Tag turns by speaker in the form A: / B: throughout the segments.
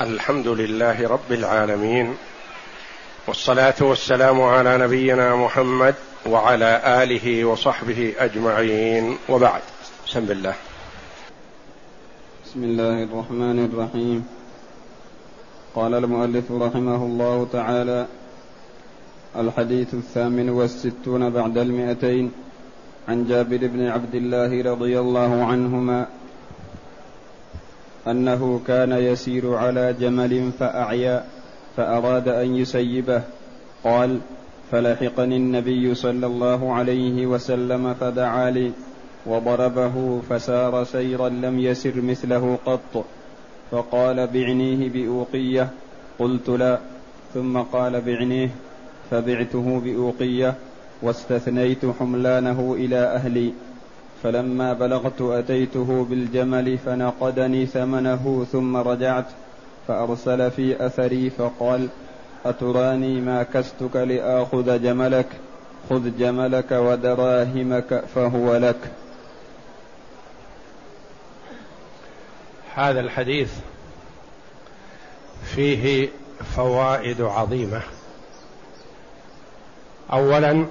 A: الحمد لله رب العالمين والصلاة والسلام على نبينا محمد وعلى آله وصحبه أجمعين. وبعد بسم الله.
B: بسم الله الرحمن الرحيم. قال المؤلف رحمه الله تعالى الحديث الثامن والستون بعد المئتين. عن جابر بن عبد الله رضي الله عنهما أنه كان يسير على جمل فأعيا فأراد أن يسيبه. قال فلحقني النبي صلى الله عليه وسلم فدعا لي وضربه فسار سيرا لم يسر مثله قط. فقال بعنيه بأوقية قلت لا ثم قال بعنيه فبعته بأوقية واستثنيت حملانه إلى أهلي. فلما بلغت أتيته بالجمل فنقدني ثمنه ثم رجعت فأرسل في أثري فقال أتراني ما كستك لآخذ جملك؟ خذ جملك ودراهمك فهو لك.
A: هذا الحديث فيه فوائد عظيمة. اولا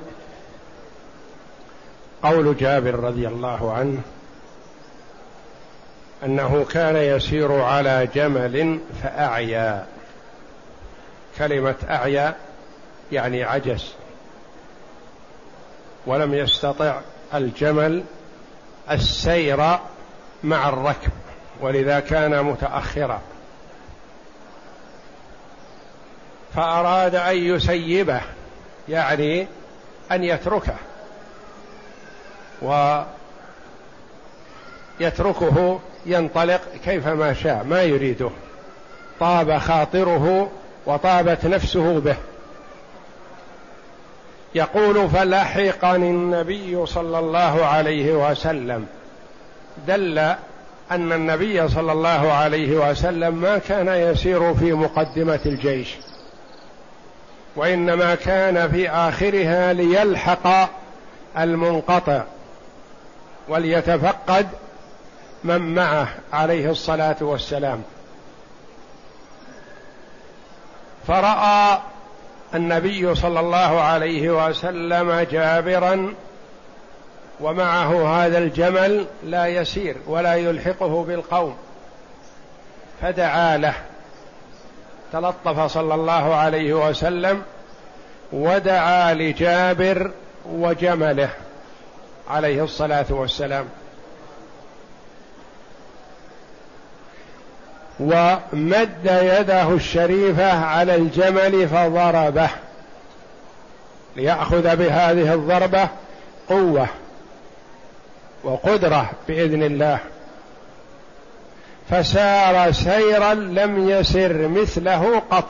A: قول جابر رضي الله عنه أنه كان يسير على جمل فأعيا. كلمة أعيا يعني عجز. ولم يستطع الجمل السير مع الركب ولذا كان متأخرا. فأراد أن يسيبه يعني أن يتركه. ويتركه ينطلق كيفما شاء ما يريده. طاب خاطره وطابت نفسه به. يقول فلحقني النبي صلى الله عليه وسلم دل أن النبي صلى الله عليه وسلم ما كان يسير في مقدمة الجيش وإنما كان في آخرها ليلحق المنقطع. وليتفقد من معه عليه الصلاة والسلام. فرأى النبي صلى الله عليه وسلم جابرا ومعه هذا الجمل لا يسير ولا يلحقه بالقوم. فدعا له. تلطف صلى الله عليه وسلم ودعا لجابر وجمله. عليه الصلاة والسلام. ومد يده الشريفة على الجمل فضربه. ليأخذ بهذه الضربة قوة وقدرة بإذن الله. فسار سيرا لم يسر مثله قط.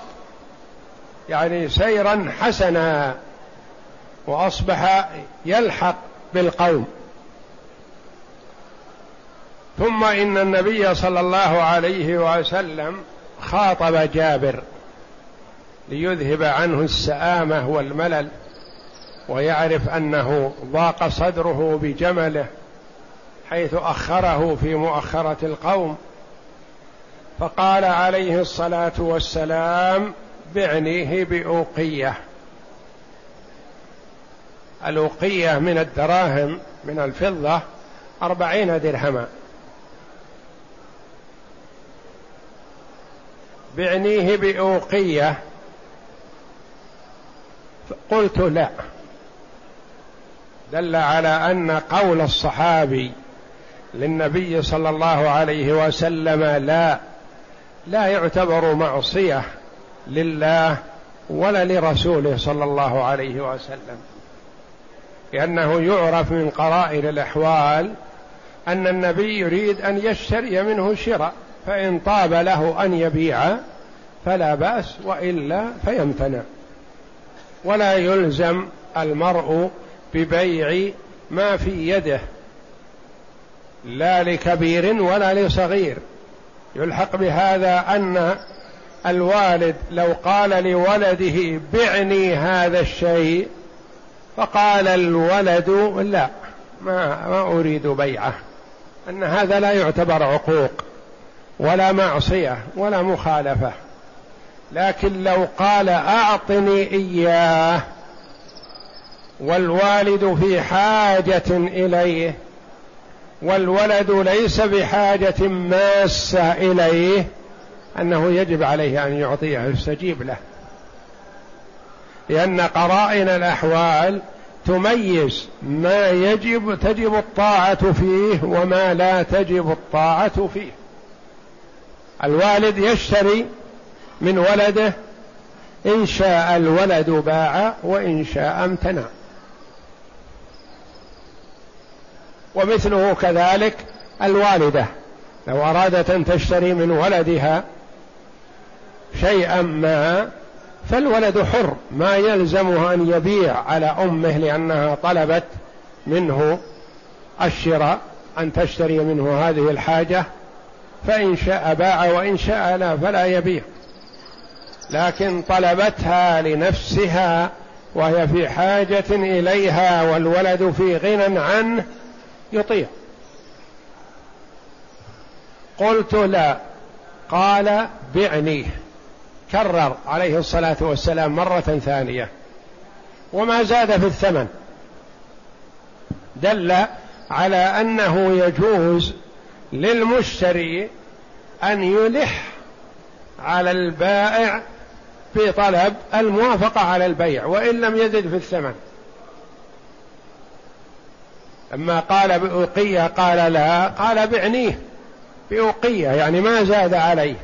A: يعني سيرا حسنا وأصبح يلحق بالقوم. ثم إن النبي صلى الله عليه وسلم خاطب جابر ليذهب عنه السآمة والملل ويعرف أنه ضاق صدره بجمله حيث أخره في مؤخرة القوم. فقال عليه الصلاة والسلام بعنيه بأوقية. الأوقية من الدراهم من الفضة أربعين درهما. بعنيه بأوقية. قلت لا. دل على أن قول الصحابي للنبي صلى الله عليه وسلم لا لا يعتبر معصية لله ولا لرسوله صلى الله عليه وسلم. لأنه يعرف من قرائن الأحوال أن النبي يريد أن يشتري منه شراء فإن طاب له أن يبيع فلا بأس وإلا فيمتنع. ولا يلزم المرء ببيع ما في يده لا لكبير ولا لصغير. يلحق بهذا أن الوالد لو قال لولده بعني هذا الشيء فقال الولد لا ما ما أريد بيعه أن هذا لا يعتبر عقوق ولا معصية ولا مخالفة. لكن لو قال أعطني إياه والوالد في حاجة إليه والولد ليس بحاجة ماسة إليه أنه يجب عليه أن يعطيه يستجيب له. لأن قرائن الأحوال تميز ما يجب تجب الطاعة فيه وما لا تجب الطاعة فيه. الوالد يشتري من ولده إن شاء الولد باع وإن شاء امتنع. ومثله كذلك الوالدة. لو أرادت أن تشتري من ولدها شيئا ما فالولد حر ما يلزمه أن يبيع على أمه لأنها طلبت منه الشراء أن تشتري منه هذه الحاجة فإن شاء باع وإن شاء لا فلا يبيع. لكن طلبتها لنفسها وهي في حاجة إليها والولد في غنى عنه يطيع. قلت لا قال بعنيه كرر عليه الصلاة والسلام مرة ثانية. وما زاد في الثمن. دل على أنه يجوز للمشتري أن يلح على البائع في طلب الموافقة على البيع وإن لم يزد في الثمن. لما قال بأوقية قال لا قال بعنيه. بأوقية يعني ما زاد عليه.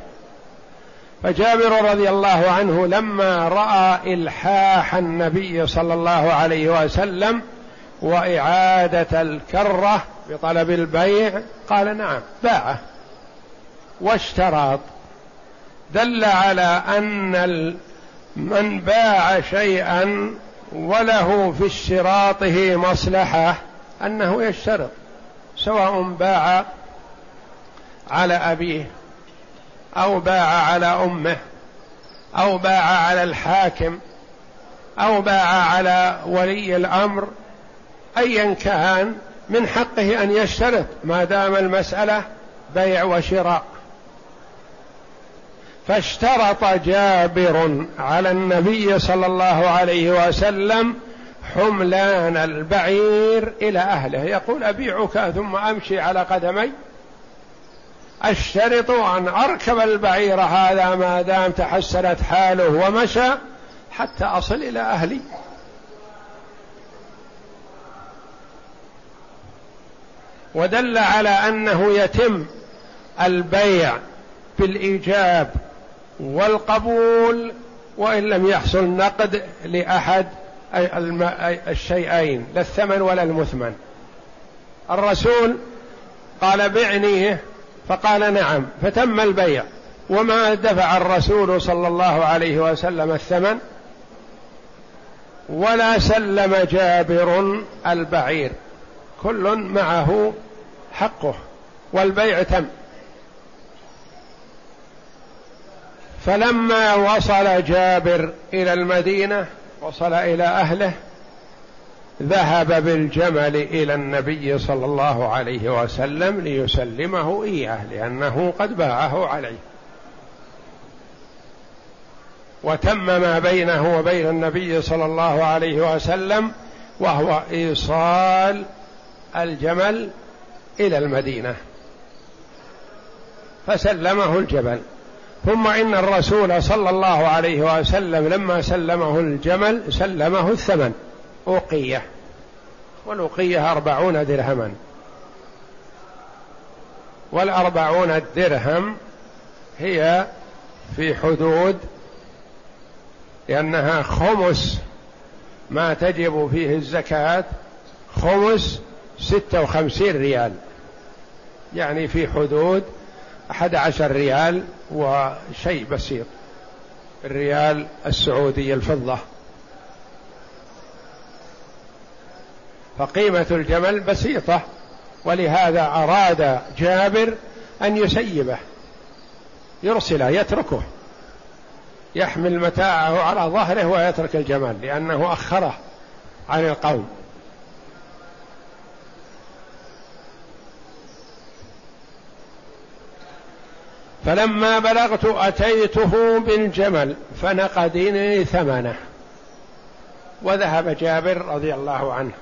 A: فجابر رضي الله عنه لما رأى إلحاح النبي صلى الله عليه وسلم وإعادة الكرة بطلب البيع قال نعم باعه واشترط. دل على أن من باع شيئا وله في اشتراطه مصلحة أنه يشترط سواء باع على أبيه أو باع على أمه أو باع على الحاكم أو باع على ولي الأمر ايا كان من حقه أن يشترط ما دام المسألة بيع وشراء. فاشترط جابر على النبي صلى الله عليه وسلم حملان البعير إلى أهله. يقول أبيعك ثم أمشي على قدمي. اشترط أن أركب البعير هذا ما دام تحسنت حاله ومشى حتى أصل إلى أهلي. ودل على أنه يتم البيع بالإيجاب والقبول وإن لم يحصل نقد لأحد الشيئين لا الثمن ولا المثمن. الرسول قال بعنيه فقال نعم فتم البيع. وما دفع الرسول صلى الله عليه وسلم الثمن ولا سلم جابر البعير. كل معه حقه والبيع تم. فلما وصل جابر إلى المدينة وصل إلى أهله ذهب بالجمل إلى النبي صلى الله عليه وسلم ليسلمه إياه لأنه قد باعه عليه. وتم ما بينه وبين النبي صلى الله عليه وسلم وهو إيصال الجمل إلى المدينة. فسلمه الجبل ثم إن الرسول صلى الله عليه وسلم لما سلمه الجمل سلمه الثمن. أوقية. والوقية أربعون درهما. والأربعون الدرهم هي في حدود لأنها خمس ما تجب فيه الزكاة خمس ستة وخمسين ريال. يعني في حدود أحد عشر ريال وشيء بسيط. الريال السعودي الفضة. فقيمة الجمل بسيطة ولهذا أراد جابر أن يسيبه يرسله يتركه يحمل متاعه على ظهره ويترك الجمل لأنه أخره عن القوم. فلما بلغت أتيته بالجمل فنقدني ثمنه وذهب جابر رضي الله عنه.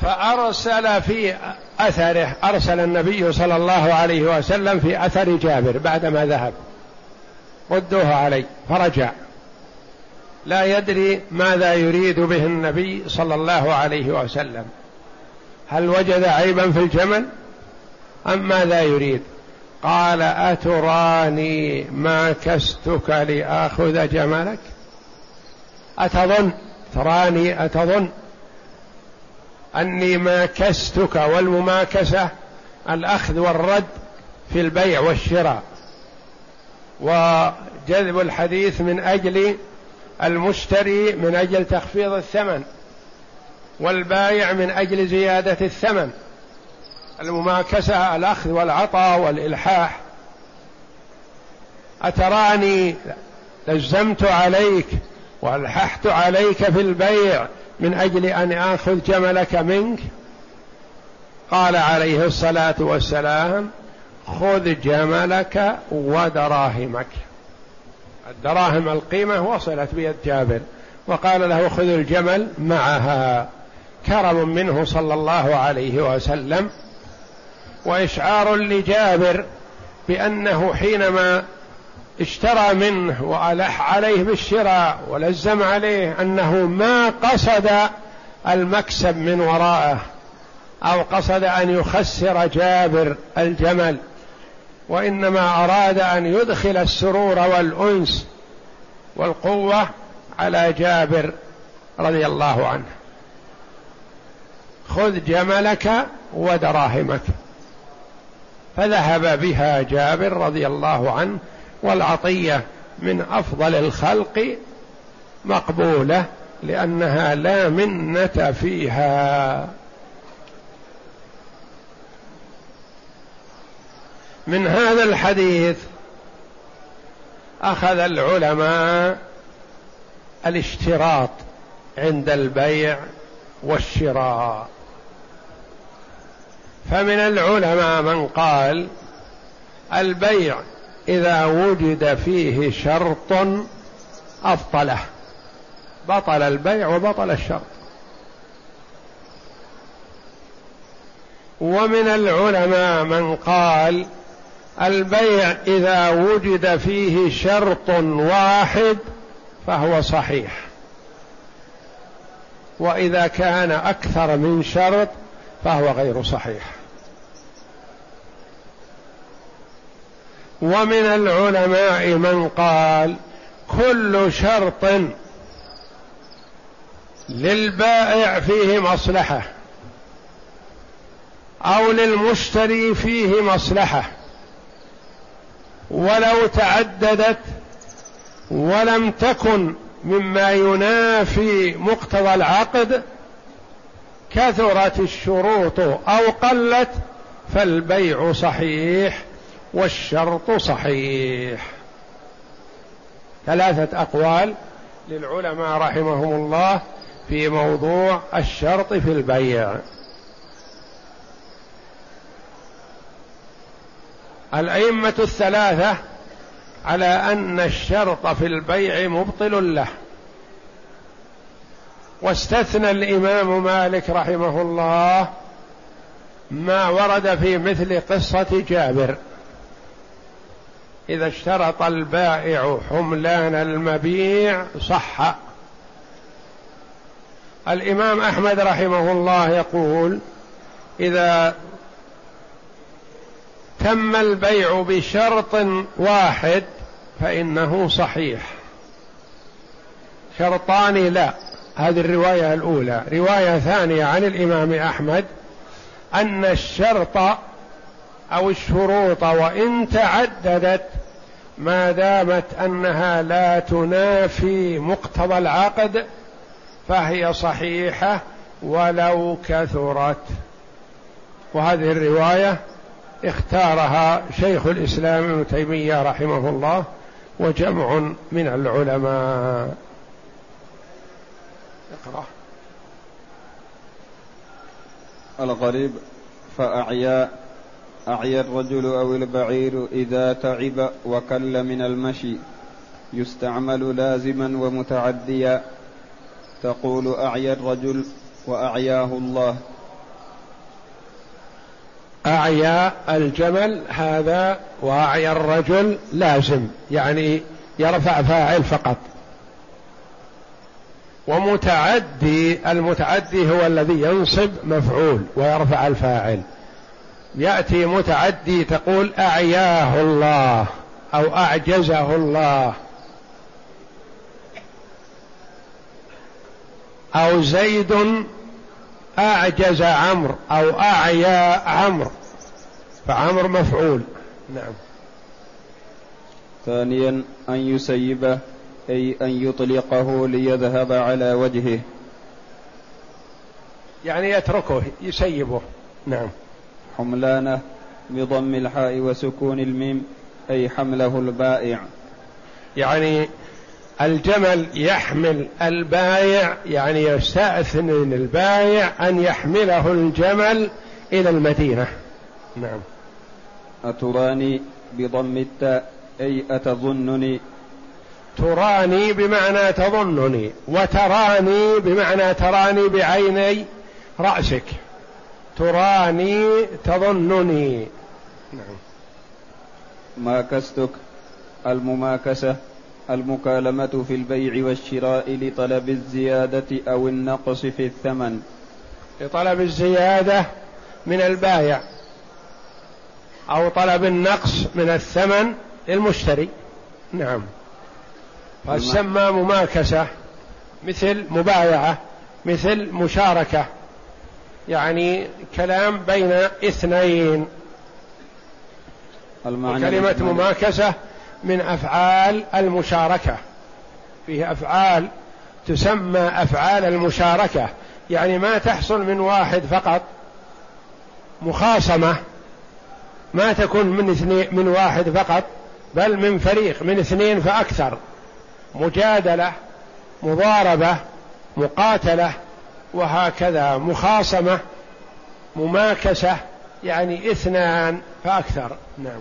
A: فأرسل في أثره أرسل النبي صلى الله عليه وسلم في أثر جابر بعدما ذهب. ردوه علي فرجع. لا يدري ماذا يريد به النبي صلى الله عليه وسلم. هل وجد عيبا في الجمل؟ أم ماذا يريد؟ قال أتراني ما كستك لآخذ جملك؟ أتظن تراني أتظن. أني ماكستك والمماكسة الأخذ والرد في البيع والشراء. وجذب الحديث من أجل المشتري من أجل تخفيض الثمن والبايع من أجل زيادة الثمن. المماكسة الأخذ والعطاء والإلحاح. أتراني لزمت عليك وألححت عليك في البيع من أجل أن آخذ جملك منك. قال عليه الصلاة والسلام خذ جملك ودراهمك. الدراهم القيمة وصلت بيد جابر وقال له خذ الجمل معها. كرم منه صلى الله عليه وسلم. وإشعار لجابر بأنه حينما اشترى منه وألح عليه بالشراء ولزم عليه أنه ما قصد المكسب من وراءه أو قصد أن يخسر جابر الجمل وإنما أراد أن يدخل السرور والأنس والقوة على جابر رضي الله عنه. خذ جملك ودراهمك. فذهب بها جابر رضي الله عنه والعطية من أفضل الخلق مقبولة لأنها لا منة فيها. من هذا الحديث أخذ العلماء الاشتراط عند البيع والشراء. فمن العلماء من قال البيع إذا وجد فيه شرط أبطله. بطل البيع وبطل الشرط. ومن العلماء من قال البيع إذا وجد فيه شرط واحد فهو صحيح. وإذا كان أكثر من شرط فهو غير صحيح. ومن العلماء من قال كل شرط للبائع فيه مصلحة أو للمشتري فيه مصلحة ولو تعددت ولم تكن مما ينافي مقتضى العقد كثرت الشروط أو قلت فالبيع صحيح والشرط صحيح. ثلاثة أقوال للعلماء رحمهم الله في موضوع الشرط في البيع. الأئمة الثلاثة على أن الشرط في البيع مبطل له. واستثنى الإمام مالك رحمه الله ما ورد في مثل قصة جابر. إذا اشترط البائع حملان المبيع صح. الإمام أحمد رحمه الله يقول إذا تم البيع بشرط واحد فإنه صحيح. شرطان لا. هذه الرواية الأولى. رواية ثانية عن الإمام أحمد أن الشرط أو الشروط وإن تعددت ما دامت أنها لا تنافي مقتضى العقد فهي صحيحة ولو كثرت. وهذه الرواية اختارها شيخ الإسلام ابن تيمية رحمه الله وجمع من العلماء. اقرأ.
B: الغريب فأعيا أعيا الرجل أو البعير إذا تعب وكل من المشي. يستعمل لازما ومتعديا. تقول أعيا الرجل وأعياه الله.
A: أعيا الجمل هذا وأعيا الرجل لازم. يعني يرفع فاعل فقط. ومتعدي المتعدي هو الذي ينصب مفعول ويرفع الفاعل. يأتي متعدي تقول أعياه الله أو أعجزه الله أو زيد أعجز عمرو أو أعيا عمرو فعمرو مفعول. نعم.
B: ثانيا أن يسيبه أي أن يطلقه ليذهب على وجهه.
A: يعني يتركه يسيبه. نعم.
B: حملانه بضم الحاء وسكون الميم أي حمله البائع.
A: يعني الجمل يحمل البايع يعني يستأذن البايع أن يحمله الجمل إلى المدينة. نعم.
B: أتراني بضم التاء أي أتظنني؟
A: تراني بمعنى تظنني وتراني بمعنى تراني بعيني رأسك. تراني تظنني. نعم.
B: ماكستك المماكسة المكالمة في البيع والشراء لطلب الزيادة أو النقص في الثمن.
A: لطلب الزيادة من البايع أو طلب النقص من الثمن للمشتري. نعم. فسمى مماكسة مثل مبايعة مثل مشاركة. يعني كلام بين اثنين. كلمة مماكسة من أفعال المشاركة. فيه أفعال تسمى أفعال المشاركة. يعني ما تحصل من واحد فقط. مخاصمة. ما تكون من اثنين من واحد فقط بل من فريق من اثنين فأكثر. مجادلة مضاربة مقاتلة. وهكذا مخاصمة مماكسة يعني اثنان فأكثر. نعم.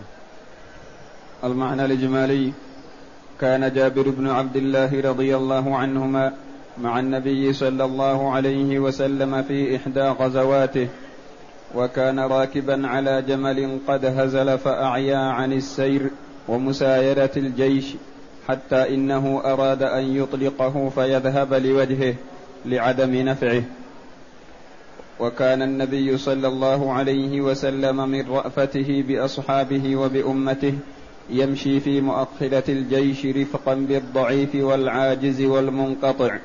B: المعنى الإجمالي كان جابر بن عبد الله رضي الله عنهما مع النبي صلى الله عليه وسلم في إحدى غزواته وكان راكبا على جمل قد هزل فأعيا عن السير ومسايرة الجيش حتى إنه أراد أن يطلقه فيذهب لوجهه. لعدم نفعه. وكان النبي صلى الله عليه وسلم من رأفته بأصحابه وبأمته يمشي في مؤخرة الجيش رفقا بالضعيف والعاجز والمنقطع.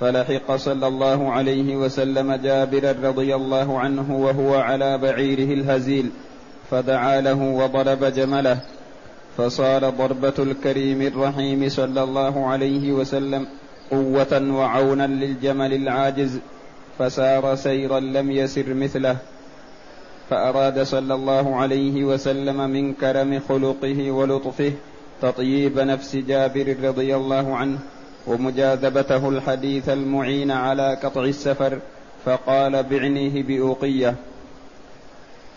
B: فلحق صلى الله عليه وسلم جابرا رضي الله عنه وهو على بعيره الهزيل فدعا له وضرب جمله. فصار ضربة الكريم الرحيم صلى الله عليه وسلم قوة وعونا للجمل العاجز فسار سيرا لم يسر مثله فأراد صلى الله عليه وسلم من كرم خلقه ولطفه تطييب نفس جابر رضي الله عنه ومجاذبته الحديث المعين على قطع السفر فقال بعنيه بأوقية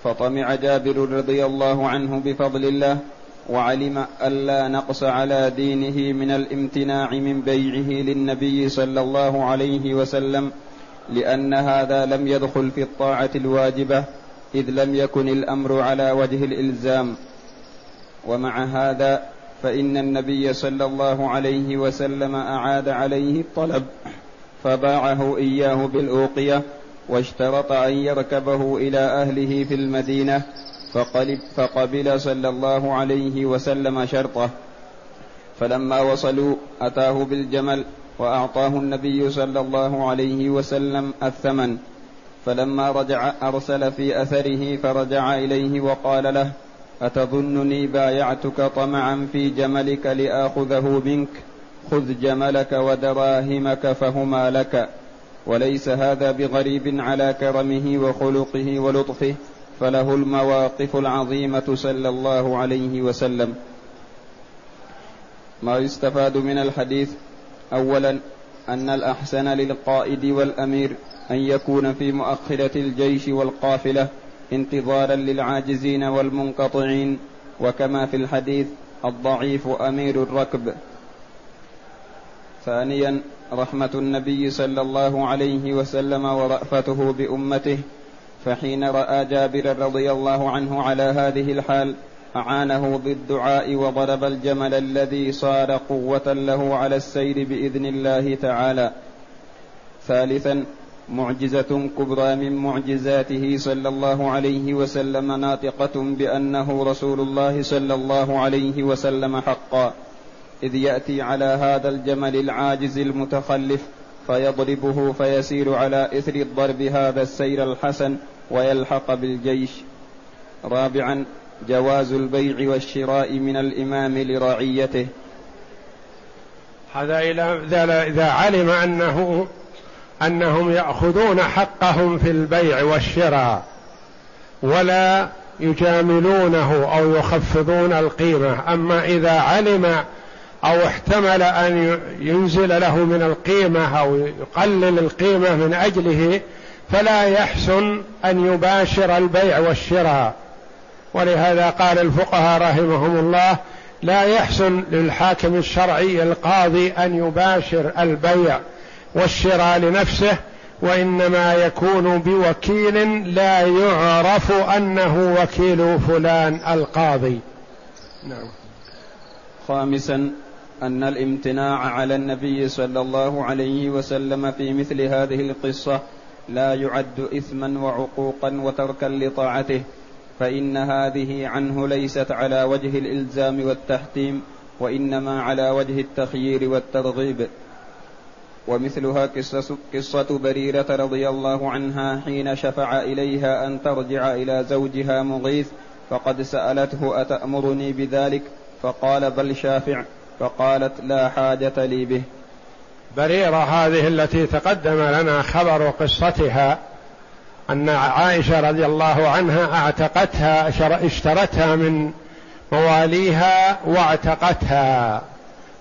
B: فطمع جابر رضي الله عنه بفضل الله وعلم ألا نقص على دينه من الامتناع من بيعه للنبي صلى الله عليه وسلم لأن هذا لم يدخل في الطاعة الواجبة إذ لم يكن الأمر على وجه الإلزام. ومع هذا فإن النبي صلى الله عليه وسلم أعاد عليه الطلب فباعه إياه بالأوقية واشترط أن يركبه إلى أهله في المدينة فقلب فقبل صلى الله عليه وسلم شرطه. فلما وصلوا أتاه بالجمل وأعطاه النبي صلى الله عليه وسلم الثمن. فلما رجع أرسل في أثره فرجع إليه وقال له أتظنني بايعتك طمعا في جملك لآخذه منك؟ خذ جملك ودراهمك فهما لك. وليس هذا بغريب على كرمه وخلقه ولطفه. فله المواقف العظيمة صلى الله عليه وسلم. ما يستفاد من الحديث أولا أن الأحسن للقائد والأمير أن يكون في مؤخرة الجيش والقافلة انتظارا للعاجزين والمنقطعين وكما في الحديث الضعيف أمير الركب. ثانيا رحمة النبي صلى الله عليه وسلم ورأفته بأمته فحين رأى جابر رضي الله عنه على هذه الحال أعانه بالدعاء وضرب الجمل الذي صار قوة له على السير بإذن الله تعالى. ثالثا معجزة كبرى من معجزاته صلى الله عليه وسلم ناطقة بأنه رسول الله صلى الله عليه وسلم حقا. إذ يأتي على هذا الجمل العاجز المتخلف فيضربه فيسير على إثر الضرب هذا السير الحسن ويلحق بالجيش. رابعا جواز البيع والشراء من الإمام لرعيته.
A: هذا إذا علم انه أنهم يأخذون حقهم في البيع والشراء ولا يجاملونه أو يخفضون القيمة. أما إذا علم أو احتمل أن ينزل له من القيمة أو يقلل القيمة من أجله فلا يحسن أن يباشر البيع والشراء. ولهذا قال الفقهاء رحمهم الله لا يحسن للحاكم الشرعي القاضي أن يباشر البيع والشراء لنفسه وإنما يكون بوكيل لا يعرف أنه وكيل فلان القاضي.
B: نعم. خامسا أن الامتناع على النبي صلى الله عليه وسلم في مثل هذه القصة لا يعد إثما وعقوقا وتركا لطاعته فإن هذه عنه ليست على وجه الإلزام والتحتيم وإنما على وجه التخيير والترغيب. ومثلها قصة, قصة بريرة رضي الله عنها حين شفع إليها أن ترجع إلى زوجها مغيث فقد سألته أتأمرني بذلك؟ فقال بل شافع فقالت لا حاجة لي به.
A: بريرة هذه التي تقدم لنا خبر قصتها أن عائشة رضي الله عنها اعتقتها اشترتها من مواليها واعتقتها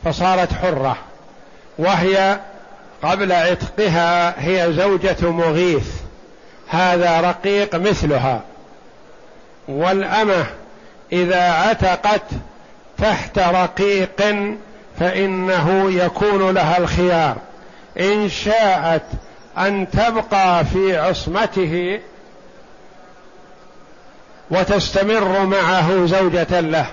A: فصارت حرة وهي قبل عتقها هي زوجة مغيث هذا رقيق مثلها والأمة إذا عتقت تحت رقيق فإنه يكون لها الخيار. إن شاءت أن تبقى في عصمته وتستمر معه زوجة له.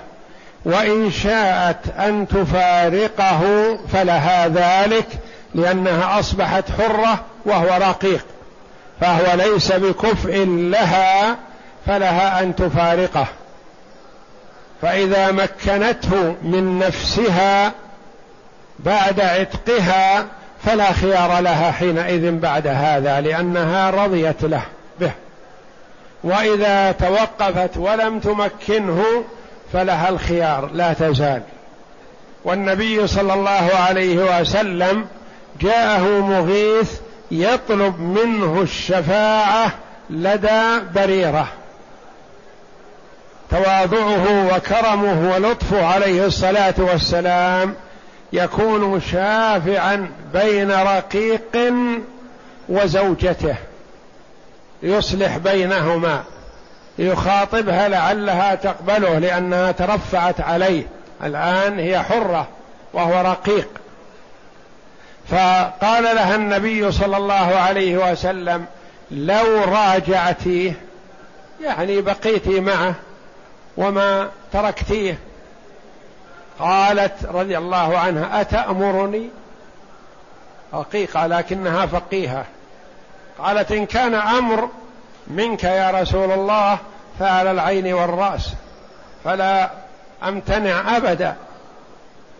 A: وإن شاءت أن تفارقه فلها ذلك لأنها أصبحت حرة وهو رقيق. فهو ليس بكفء لها فلها أن تفارقه. فإذا مكنته من نفسها بعد عتقها فلا خيار لها حينئذ بعد هذا لأنها رضيت له به. وإذا توقفت ولم تمكنه فلها الخيار لا تزال. والنبي صلى الله عليه وسلم جاءه مغيث يطلب منه الشفاعة لدى بريرة. تواضعه وكرمه ولطفه عليه الصلاة والسلام يكون شافعا بين رقيق وزوجته. يصلح بينهما. يخاطبها لعلها تقبله لأنها ترفعت عليه. الآن هي حرة وهو رقيق. فقال لها النبي صلى الله عليه وسلم لو راجعتيه يعني بقيتي معه وما تركتيه. قالت رضي الله عنها أتأمرني؟ رقيقة لكنها فقيهة. قالت إن كان أمر منك يا رسول الله فعلى العين والرأس فلا أمتنع أبدا.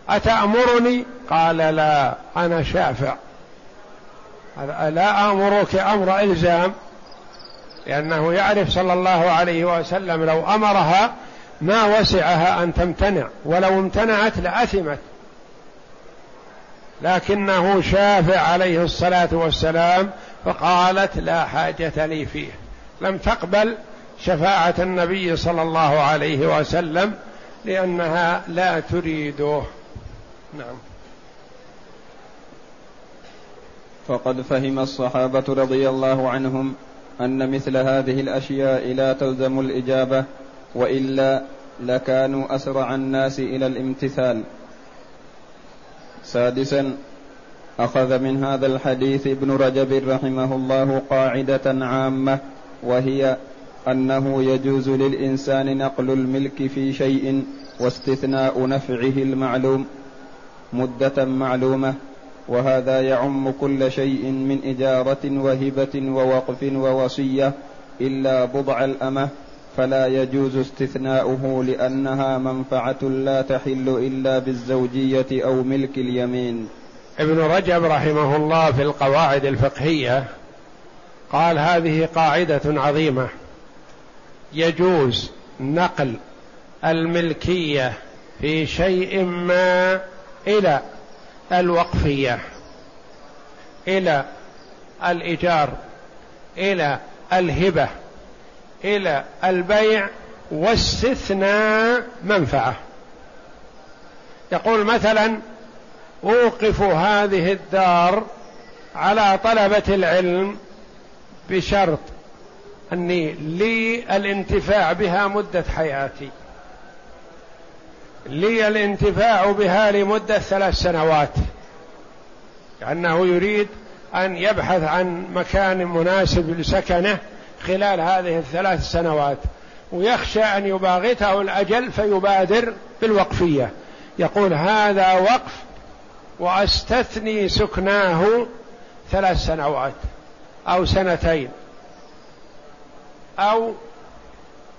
A: أتأمرني؟ قال لا أنا شافع. لا آمرك أمر إلزام لأنه يعرف صلى الله عليه وسلم لو أمرها ما وسعها أن تمتنع. ولو امتنعت لأثمت. لكنه شافع عليه الصلاة والسلام فقالت لا حاجة لي فيه. لم تقبل شفاعة النبي صلى الله عليه وسلم لأنها لا تريده. نعم.
B: فقد فهم الصحابة رضي الله عنهم أن مثل هذه الأشياء لا تلزم الإجابة وإلا لكانوا أسرع الناس إلى الامتثال. سادسا أخذ من هذا الحديث ابن رجب رحمه الله قاعدة عامة وهي أنه يجوز للإنسان نقل الملك في شيء واستثناء نفعه المعلوم مدة معلومة وهذا يعم كل شيء من إجارة وهبة ووقف ووصية إلا بضع الأمة فلا يجوز استثناؤه لأنها منفعة لا تحل إلا بالزوجية أو ملك اليمين.
A: ابن رجب رحمه الله في القواعد الفقهية قال هذه قاعدة عظيمة. يجوز نقل الملكية في شيء ما إلى الوقفية إلى الإيجار إلى الهبة. إلى البيع واستثناء منفعة. يقول مثلا أوقف هذه الدار على طلبة العلم بشرط أني لي الانتفاع بها مدة حياتي. لي الانتفاع بها لمدة ثلاث سنوات. كأنه يريد أن يبحث عن مكان مناسب لسكنه خلال هذه الثلاث سنوات ويخشى أن يباغته الأجل فيبادر بالوقفية. يقول هذا وقف وأستثني سكناه ثلاث سنوات أو سنتين. أو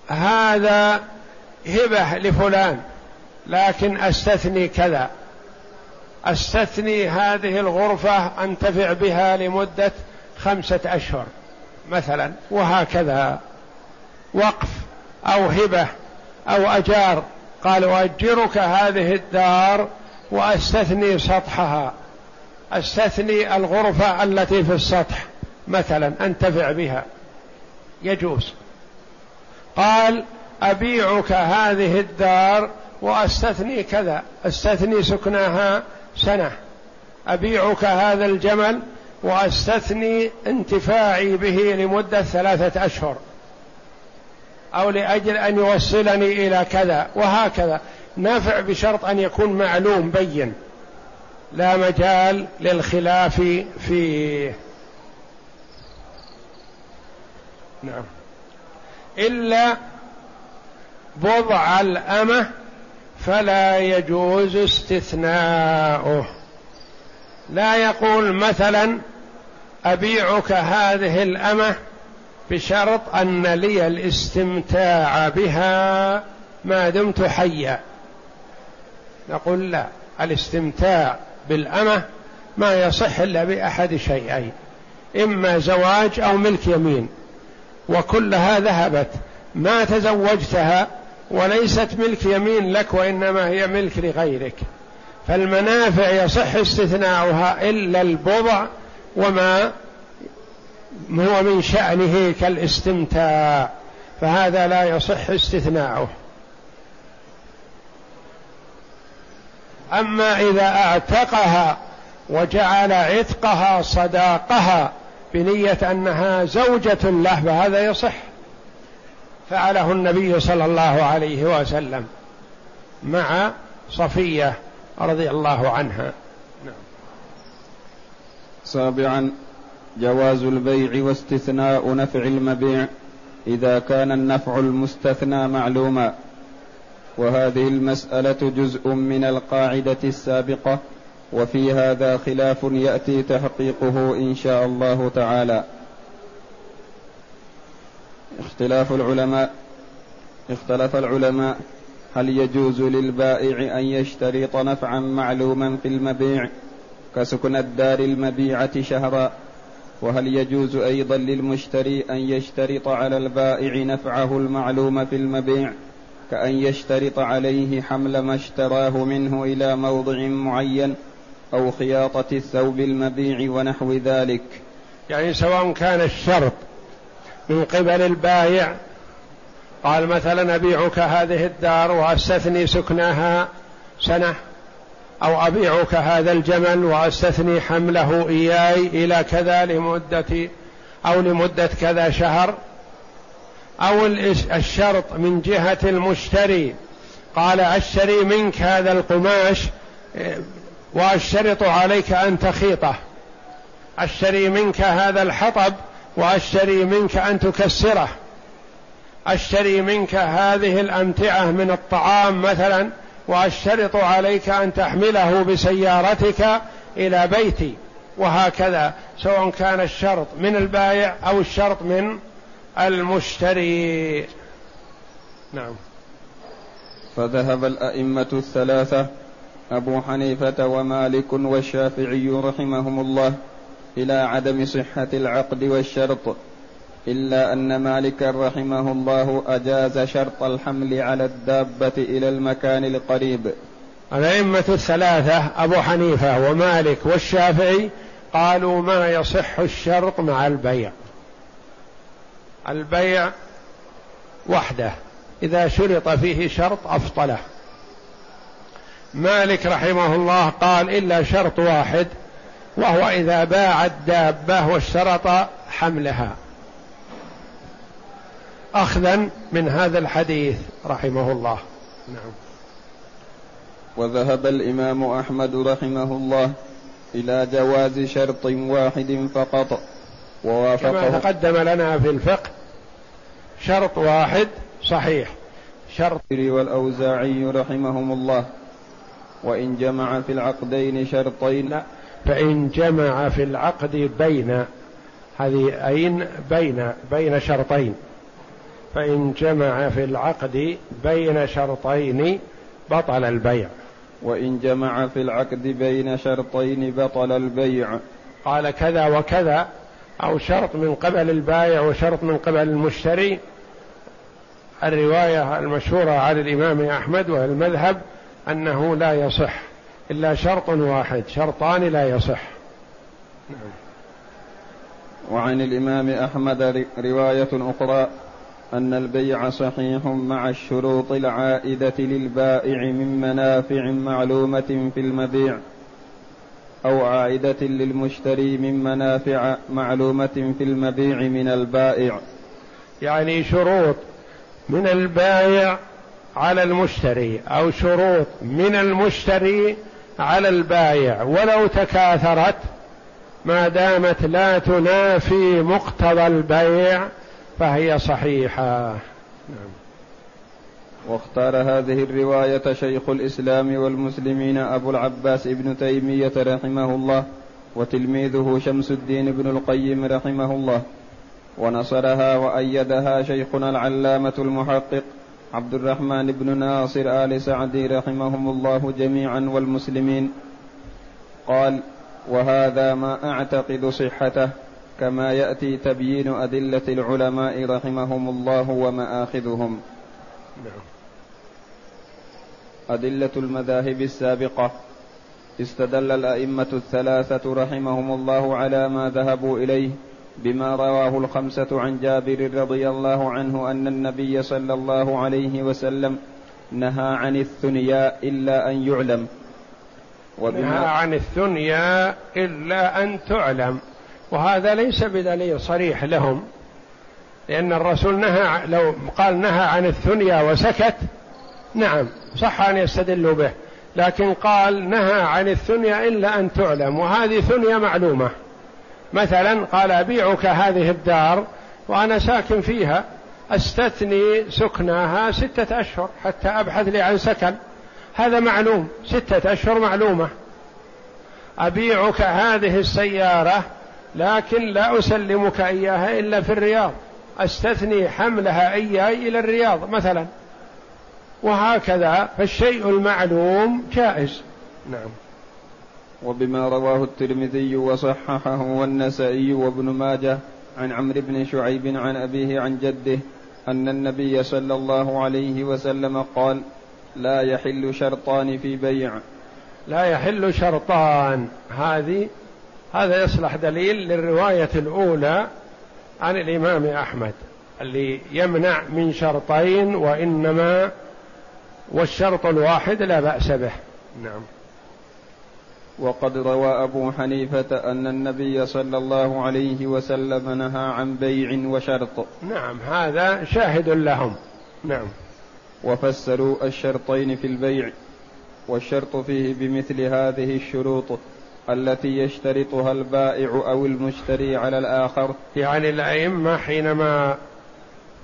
A: هذا هبة لفلان لكن أستثني كذا. أستثني هذه الغرفة أنتفع بها لمدة خمسة أشهر. مثلا وهكذا. وقف أو هبة أو أجار. قال أؤجرك هذه الدار وأستثني سطحها. أستثني الغرفة التي في السطح مثلا أنتفع بها. يجوز. قال أبيعك هذه الدار وأستثني كذا. أستثني سكناها سنة. أبيعك هذا الجمل واستثني انتفاعي به لمدة ثلاثة أشهر أو لأجل أن يوصلني إلى كذا وهكذا. نافع بشرط أن يكون معلوم بين. لا مجال للخلاف فيه. نعم. إلا بضع الأمة فلا يجوز استثناؤه. لا يقول مثلا أبيعك هذه الأمة بشرط أن لي الاستمتاع بها ما دمت حيا. نقول لا الاستمتاع بالأمة ما يصح إلا بأحد شيئين إما زواج أو ملك يمين. وكلها ذهبت ما تزوجتها وليست ملك يمين لك وإنما هي ملك لغيرك. فالمنافع يصح استثناؤها إلا البضع وما هو من شأنه كالاستمتاع فهذا لا يصح استثناؤه أما إذا اعتقها وجعل عتقها صداقها بنية أنها زوجة له فهذا يصح فعله النبي صلى الله عليه وسلم مع صفية رضي الله عنها.
B: سابعا جواز البيع واستثناء نفع المبيع إذا كان النفع المستثنى معلوما. وهذه المسألة جزء من القاعدة السابقة وفي هذا خلاف يأتي تحقيقه إن شاء الله تعالى. اختلاف العلماء اختلف العلماء هل يجوز للبائع أن يشترط نفعا معلوما في المبيع؟ كسكن الدار المبيعة شهرا وهل يجوز أيضا للمشتري أن يشترط على البائع نفعه المعلوم في المبيع كأن يشترط عليه حمل ما اشتراه منه إلى موضع معين أو خياطة الثوب المبيع ونحو ذلك؟
A: يعني سواء كان الشرط من قبل البايع قال مثلا أبيعك هذه الدار وأستثني سكناها سنة أو أبيعك هذا الجمل وأستثني حمله إياي إلى كذا لمدة أو لمدة كذا شهر. أو الشرط من جهة المشتري. قال أشتري منك هذا القماش وأشترط عليك أن تخيطه. أشتري منك هذا الحطب وأشتري منك أن تكسره. أشتري منك هذه الأمتعة من الطعام مثلا وأشترط عليك أن تحمله بسيارتك إلى بيتي. وهكذا سواء كان الشرط من البائع أو الشرط من المشتري. نعم.
B: فذهب الأئمة الثلاثة أبو حنيفة ومالك والشافعي رحمهم الله إلى عدم صحة العقد والشرط. إلا أن مالكا رحمه الله أجاز شرط الحمل على الدابة إلى المكان القريب.
A: الأئمة الثلاثة أبو حنيفة ومالك والشافعي قالوا ما يصح الشرط مع البيع. البيع وحده إذا شرط فيه شرط أفضله. مالك رحمه الله قال إلا شرط واحد وهو إذا باع الدابة واشترط حملها. أخذا من هذا الحديث رحمه الله. نعم.
B: وذهب الإمام أحمد رحمه الله إلى جواز شرط واحد فقط
A: ووافقه. كما تقدم لنا في الفقه شرط واحد صحيح.
B: شرط والأوزاعي رحمهم الله وإن جمع في العقدين شرطين. لا
A: فإن جمع في العقد بين هذه أين؟ بين بين شرطين. فإن جمع في العقد بين شرطين بطل البيع.
B: وإن جمع في العقد بين شرطين بطل البيع.
A: قال كذا وكذا أو شرط من قبل البائع وشرط من قبل المشتري. الرواية المشهورة عن الإمام أحمد والمذهب أنه لا يصح إلا شرط واحد شرطان لا يصح. نعم.
B: وعن الإمام أحمد رواية أخرى أن البيع صحيح مع الشروط العائدة للبائع من منافع معلومة في المبيع أو عائدة للمشتري من منافع معلومة في المبيع من البائع.
A: يعني شروط من البائع على المشتري أو شروط من المشتري على البائع. ولو تكاثرت ما دامت لا تنافي مقتضى البيع فهي صحيحة. نعم.
B: واختار هذه الرواية شيخ الإسلام والمسلمين أبو العباس ابن تيمية رحمه الله وتلميذه شمس الدين بن القيم رحمه الله. ونصرها وأيدها شيخنا العلامة المحقق عبد الرحمن بن ناصر آل سعدي رحمهم الله جميعا والمسلمين. قال وهذا ما أعتقد صحته كما يأتي تبيين أدلة العلماء رحمهم الله ومآخذهم. أدلة المذاهب السابقة. استدل الأئمة الثلاثة رحمهم الله على ما ذهبوا إليه بما رواه الخمسة عن جابر رضي الله عنه أن النبي صلى الله عليه وسلم نهى عن الثنيا إلا أن يعلم.
A: نهى عن الثنيا إلا أن تعلم. وهذا ليس بدليل صريح لهم لأن الرسول نهى لو قال نهى عن الثنيا وسكت نعم صح أن يستدلوا به لكن قال نهى عن الثنيا إلا أن تعلم وهذه ثنيا معلومة. مثلا قال أبيعك هذه الدار وأنا ساكن فيها أستثني سكناها ستة أشهر حتى أبحث لي عن سكن. هذا معلوم ستة أشهر معلومة. أبيعك هذه السيارة لكن لا أسلمك إياها إلا في الرياض. أستثني حملها إياي إلى الرياض مثلا. وهكذا فالشيء المعلوم جائز. نعم.
B: وبما رواه الترمذي وصححه والنسائي وابن ماجه عن عمرو بن شعيب عن أبيه عن جده أن النبي صلى الله عليه وسلم قال لا يحل شرطان في بيع.
A: لا يحل شرطان. هذه هذا يصلح دليل للرواية الأولى عن الإمام أحمد اللي يمنع من شرطين وإنما والشرط الواحد لا بأس به. نعم.
B: وقد روى أبو حنيفة أن النبي صلى الله عليه وسلم نهى عن بيع وشرط.
A: نعم هذا شاهد لهم. نعم.
B: وفسروا الشرطين في البيع والشرط فيه بمثل هذه الشروط. التي يشترطها البائع أو المشتري على الآخر.
A: يعني الأئمة حينما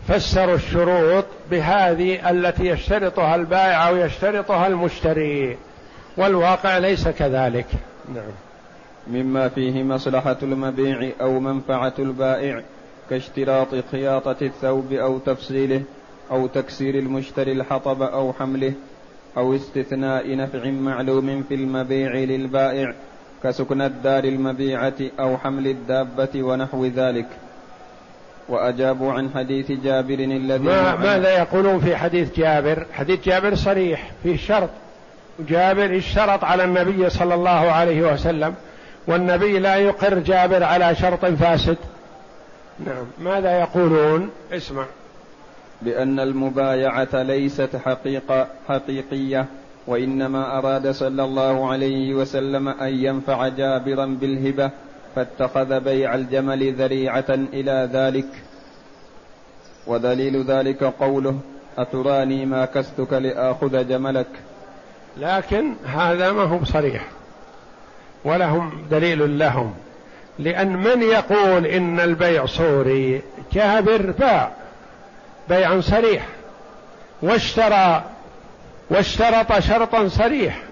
A: فسروا الشروط بهذه التي يشترطها البائع أو يشترطها المشتري والواقع ليس كذلك. نعم.
B: مما فيه مصلحة المبيع أو منفعة البائع كاشتراط خياطة الثوب أو تفصيله أو تكسير المشتري الحطب أو حمله أو استثناء نفع معلوم في المبيع للبائع كسكن الدار المبيعة أو حمل الدابة ونحو ذلك. وأجابوا عن حديث جابر الذي
A: ما ماذا يقولون في حديث جابر؟ حديث جابر صريح فيه شرط. جابر اشترط على النبي صلى الله عليه وسلم والنبي لا يقر جابر على شرط فاسد. نعم. ماذا يقولون؟ اسمع.
B: بأن المبايعة ليست حقيقة حقيقية. وإنما أراد صلى الله عليه وسلم أن ينفع جابرا بالهبة فاتخذ بيع الجمل ذريعة إلى ذلك. ودليل ذلك قوله أتراني ما كستك لآخذ جملك.
A: لكن هذا ما هو بصريح ولهم دليل لهم. لأن من يقول إن البيع صوري؟ جابر باع بيع صريح. واشترى واشترط شرطا صريح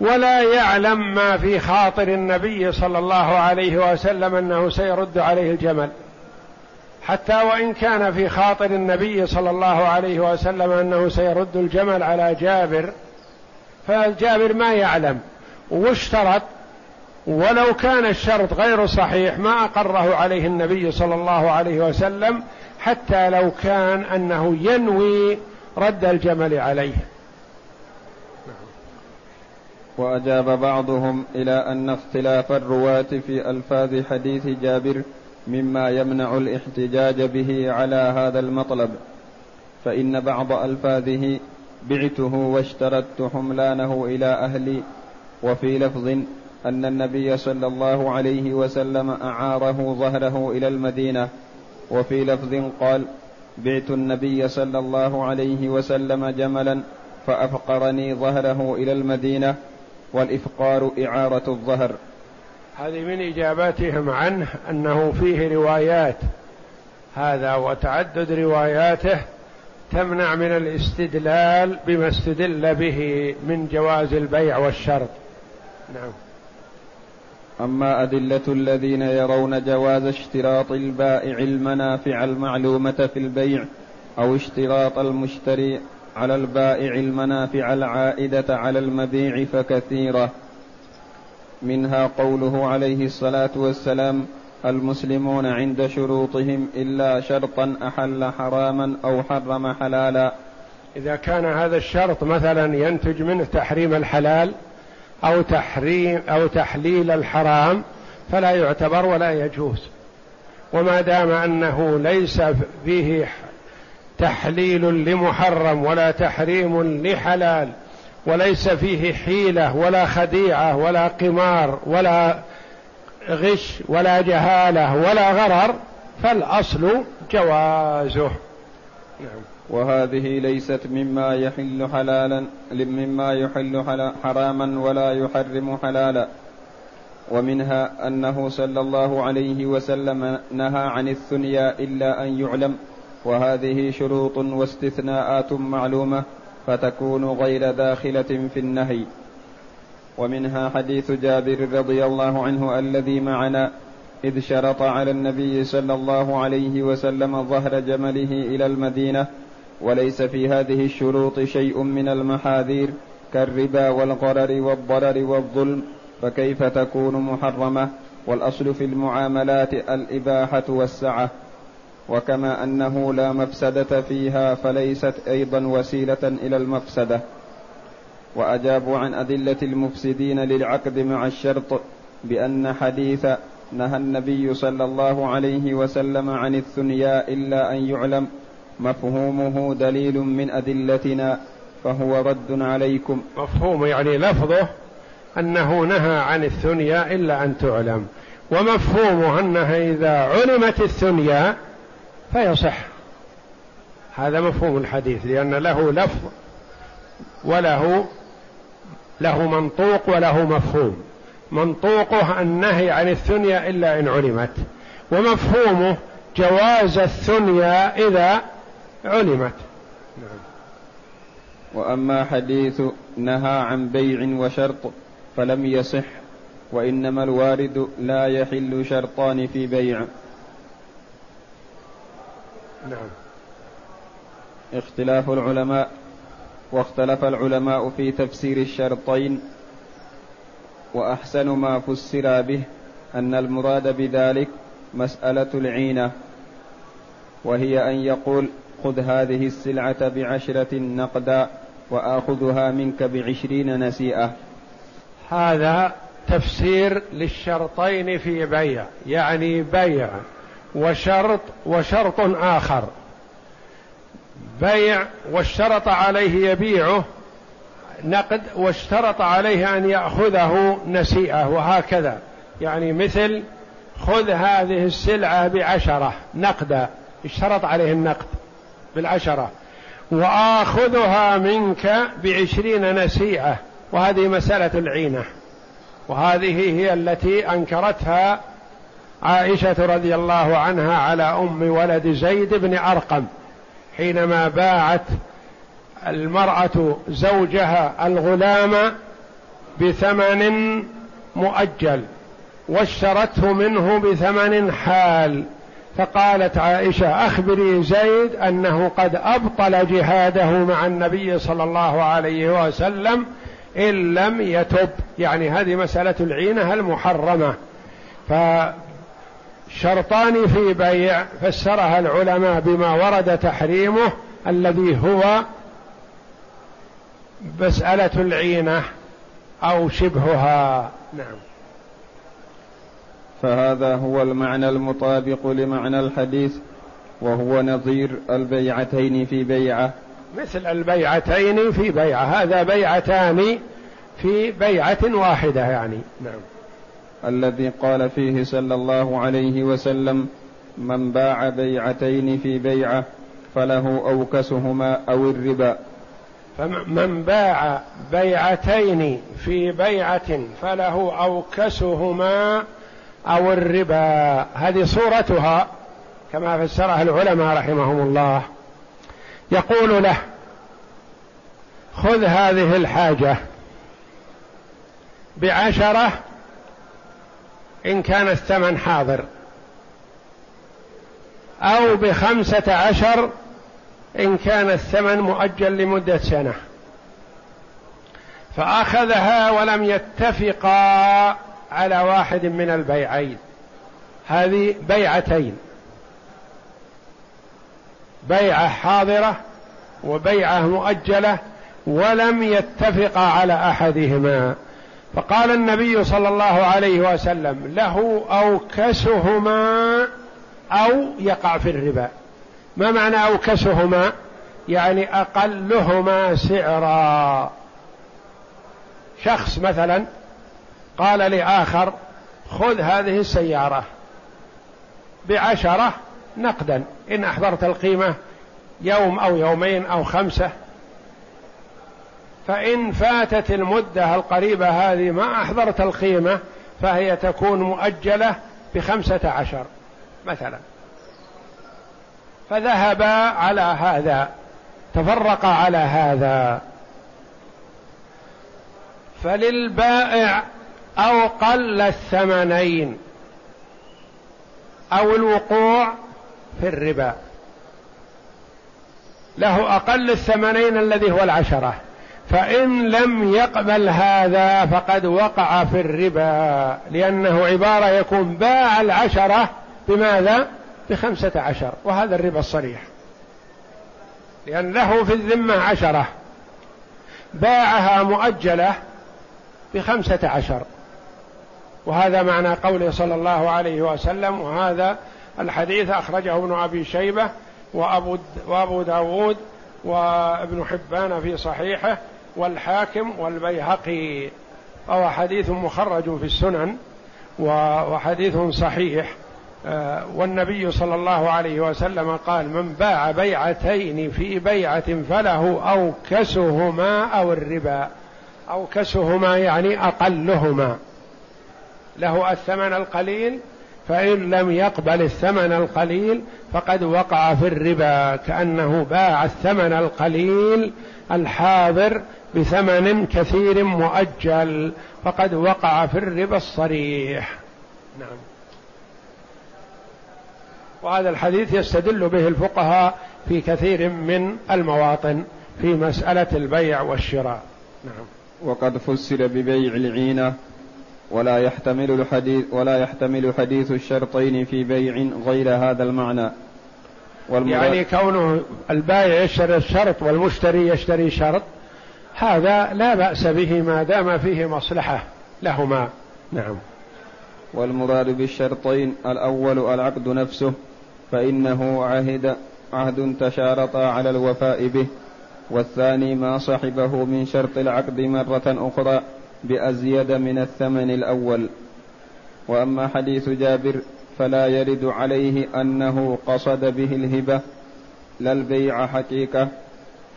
A: ولا يعلم ما في خاطر النبي صلى الله عليه وسلم أنه سيرد عليه الجمل. حتى وإن كان في خاطر النبي صلى الله عليه وسلم أنه سيرد الجمل على جابر فالجابر ما يعلم واشترط ولو كان الشرط غير صحيح ما أقره عليه النبي صلى الله عليه وسلم حتى لو كان أنه ينوي رد الجمل عليه.
B: وأجاب بعضهم إلى أن اختلاف الرواة في ألفاظ حديث جابر مما يمنع الاحتجاج به على هذا المطلب فإن بعض ألفاظه بعته واشترطت حملانه إلى أهلي وفي لفظ أن النبي صلى الله عليه وسلم أعاره ظهره إلى المدينة وفي لفظ قال بعت النبي صلى الله عليه وسلم جملا فأفقرني ظهره إلى المدينة والإفقار إعارة الظهر.
A: هذه من إجاباتهم عنه أنه فيه روايات. هذا وتعدد رواياته تمنع من الاستدلال بما استدل به من جواز البيع والشرط. نعم.
B: أما أدلة الذين يرون جواز اشتراط البائع المنافع المعلومة في البيع أو اشتراط المشتري على البائع المنافع العائدة على المبيع فكثيرة. منها قوله عليه الصلاة والسلام المسلمون عند شروطهم إلا شرطا أحل حراما أو حرم حلالا.
A: إذا كان هذا الشرط مثلا ينتج منه تحريم الحلال أو تحريم أو تحليل الحرام فلا يعتبر ولا يجوز. وما دام أنه ليس فيه تحليل لمحرم ولا تحريم لحلال وليس فيه حيلة ولا خديعة ولا قمار ولا غش ولا جهالة ولا غرر فالأصل جوازه.
B: نعم. وهذه ليست مما يحل حلالا مما يحل حراما ولا يحرم حلالا. ومنها أنه صلى الله عليه وسلم نهى عن الثنيا إلا أن يعلم. وهذه شروط واستثناءات معلومة فتكون غير داخلة في النهي. ومنها حديث جابر رضي الله عنه الذي معنا إذ شرط على النبي صلى الله عليه وسلم ظهر جمله إلى المدينة وليس في هذه الشروط شيء من المحاذير كالربا والغرر والضرر والظلم فكيف تكون محرمة؟ والأصل في المعاملات الإباحة والسعة. وكما أنه لا مفسدة فيها فليست أيضا وسيلة إلى المفسدة. واجابوا عن أدلة المفسدين للعقد مع الشرط بأن حديث نهى النبي صلى الله عليه وسلم عن الثنيا إلا أن يعلم مفهومه دليل من أدلتنا فهو رد عليكم.
A: مفهوم يعني لفظه أنه نهى عن الثنيا إلا أن تعلم. ومفهومه أنها إذا علمت الثنيا فيصح. هذا مفهوم الحديث لأن له لفظ وله له منطوق وله مفهوم. منطوقه النهي عن الثنيا إلا إن علمت ومفهومه جواز الثنيا إذا علمت. نعم.
B: وأما حديث نهى عن بيع وشرط فلم يصح وإنما الوارد لا يحل شرطان في بيع.
A: نعم.
B: اختلاف العلماء واختلف العلماء في تفسير الشرطين وأحسن ما فسر به أن المراد بذلك مسألة العينة وهي أن يقول خذ هذه السلعة بعشرة نقدا وآخذها منك بعشرين نسيئة
A: هذا تفسير للشرطين في بيع يعني بيع. وشرط وشرط آخر. بيع واشترط عليه يبيعه نقد واشترط عليه أن يأخذه نسيئة وهكذا. يعني مثل خذ هذه السلعة بعشرة نقدا اشترط عليه النقد بالعشرة. وآخذها منك بعشرين نسيئة وهذه مسألة العينة. وهذه هي التي أنكرتها عائشة رضي الله عنها على أم ولد زيد بن أرقم حينما باعت المرأة زوجها الغلام بثمن مؤجل واشترته منه بثمن حال. فقالت عائشة أخبري زيد أنه قد أبطل جهاده مع النبي صلى الله عليه وسلم إن لم يتب. يعني هذه مسألة العينة المحرمة. فشرطان في بيع فسرها العلماء بما ورد تحريمه الذي هو مسألة العينة أو شبهها. نعم.
B: فهذا هو المعنى المطابق لمعنى الحديث وهو نظير البيعتين في بيعة.
A: مثل البيعتين في بيعة هذا بيعتان في بيعة واحدة يعني. نعم.
B: الذي قال فيه صلى الله عليه وسلم من باع بيعتين في بيعة فله أوكسهما أو الربا.
A: فمن باع بيعتين في بيعة فله أوكسهما أو الربا. هذه صورتها كما فسرها العلماء رحمهم الله. يقول له خذ هذه الحاجة بعشرة إن كان الثمن حاضر. أو بخمسة عشر إن كان الثمن مؤجل لمدة سنة. فأخذها ولم يتفقا على واحد من البيعين. هذه بيعتين. بيعة حاضرة وبيعة مؤجلة ولم يتفقا على أحدهما. فقال النبي صلى الله عليه وسلم له أوكسهما أو يقع في الربا. ما معنى أوكسهما؟ يعني أقلهما سعرا. شخص مثلا قال لآخر خذ هذه السيارة بعشرة نقدا. إن أحضرت القيمة يوم أو يومين أو خمسة فإن فاتت المدة القريبة هذه ما أحضرت القيمة فهي تكون مؤجلة بخمسة عشر مثلا. فذهبا على هذا تفرقا على هذا. فللبائع أو قل الثمنين أو الوقوع في الربا. له أقل الثمنين الذي هو العشرة. فإن لم يقبل هذا فقد وقع في الربا لأنه عبارة يكون باع العشرة بماذا؟ بخمسة عشر وهذا الربا الصريح. لأن له في الذمة عشرة باعها مؤجلة بخمسة عشر. وهذا معنى قوله صلى الله عليه وسلم وهذا الحديث أخرجه ابن أبي شيبة وأبو, وأبو داود وابن حبان في صحيحه والحاكم والبيهقي وهو حديث مخرج في السنن وحديث صحيح. آه، والنبي صلى الله عليه وسلم قال من باع بيعتين في بيعة فله أوكسهما أو الربا. أوكسهما يعني أقلهما. له الثمن القليل فإن لم يقبل الثمن القليل فقد وقع في الربا كأنه باع الثمن القليل الحاضر بثمن كثير مؤجل فقد وقع في الربا الصريح. نعم. وهذا الحديث يستدل به الفقهاء في كثير من المواطن في مسألة البيع والشراء. نعم.
B: وقد فسر ببيع العينة ولا يحتمل الحديث ولا يحتمل حديث الشرطين في بيع غير هذا المعنى.
A: يعني كونه البائع يشتري الشرط والمشتري يشتري شرط؟ هذا لا بأس به ما دام فيه مصلحة لهما. نعم.
B: والمراد بالشرطين الأول العقد نفسه فإنه عهد عهد تشارطا على الوفاء به. والثاني ما صحبه من شرط العقد مرة أخرى بأزيد من الثمن الأول. وأما حديث جابر فلا يرد عليه أنه قصد به الهبة لا البيع حقيقة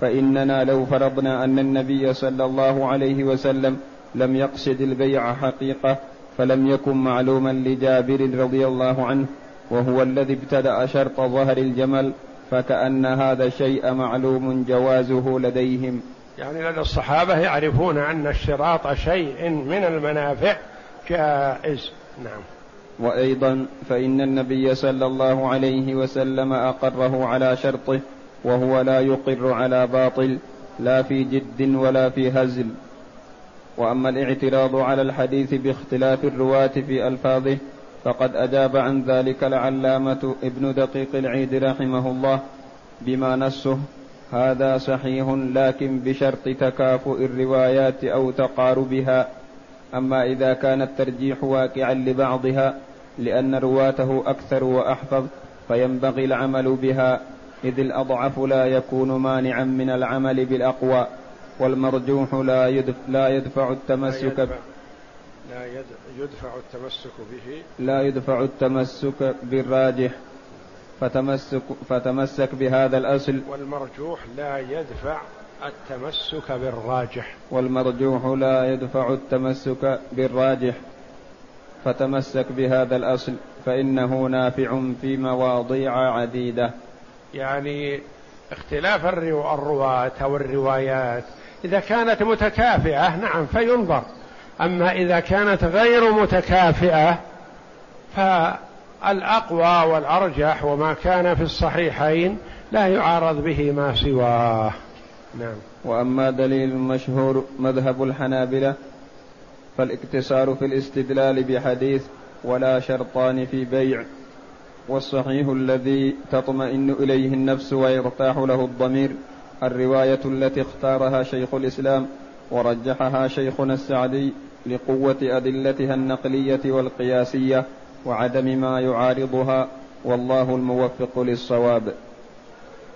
B: فإننا لو فرضنا أن النبي صلى الله عليه وسلم لم يقصد البيع حقيقة فلم يكن معلوما لجابر رضي الله عنه وهو الذي ابتدأ شرط ظهر الجمل فكأن هذا الشيء معلوم جوازه لديهم.
A: يعني لدى الصحابة يعرفون أن اشتراط شيء من المنافع جائز. نعم.
B: وأيضا فإن النبي صلى الله عليه وسلم أقره على شرطه وهو لا يقر على باطل لا في جد ولا في هزل. وأما الاعتراض على الحديث باختلاف الرواة في ألفاظه فقد أجاب عن ذلك العلامة ابن دقيق العيد رحمه الله بما نصه هذا صحيح لكن بشرط تكافؤ الروايات أو تقاربها. أما إذا كان الترجيح واقعا لبعضها لأن رواته أكثر وأحفظ فينبغي العمل بها. إذ الأضعف لا يكون مانعا من العمل بالأقوى والمرجوح لا يدفع, لا يدفع التمسك لا
A: يدفع, لا يدفع التمسك به.
B: لا يدفع التمسك بالراجح فتمسك فتمسك بهذا الأصل.
A: والمرجوح لا يدفع التمسك بالراجح.
B: والمرجوح لا يدفع التمسك بالراجح فتمسك بهذا الأصل فإنه نافع في مواضيع عديدة.
A: يعني اختلاف الرواة أو الروايات إذا كانت متكافئة نعم فينظر. أما إذا كانت غير متكافئة فالأقوى والأرجح وما كان في الصحيحين لا يعارض به ما سواه. نعم.
B: وأما دليل المشهور مذهب الحنابلة فالاقتصار في الاستدلال بحديث ولا شرطان في بيع. والصحيح الذي تطمئن إليه النفس ويرتاح له الضمير الرواية التي اختارها شيخ الإسلام ورجحها شيخنا السعدي لقوة أدلتها النقلية والقياسية وعدم ما يعارضها والله الموفق للصواب.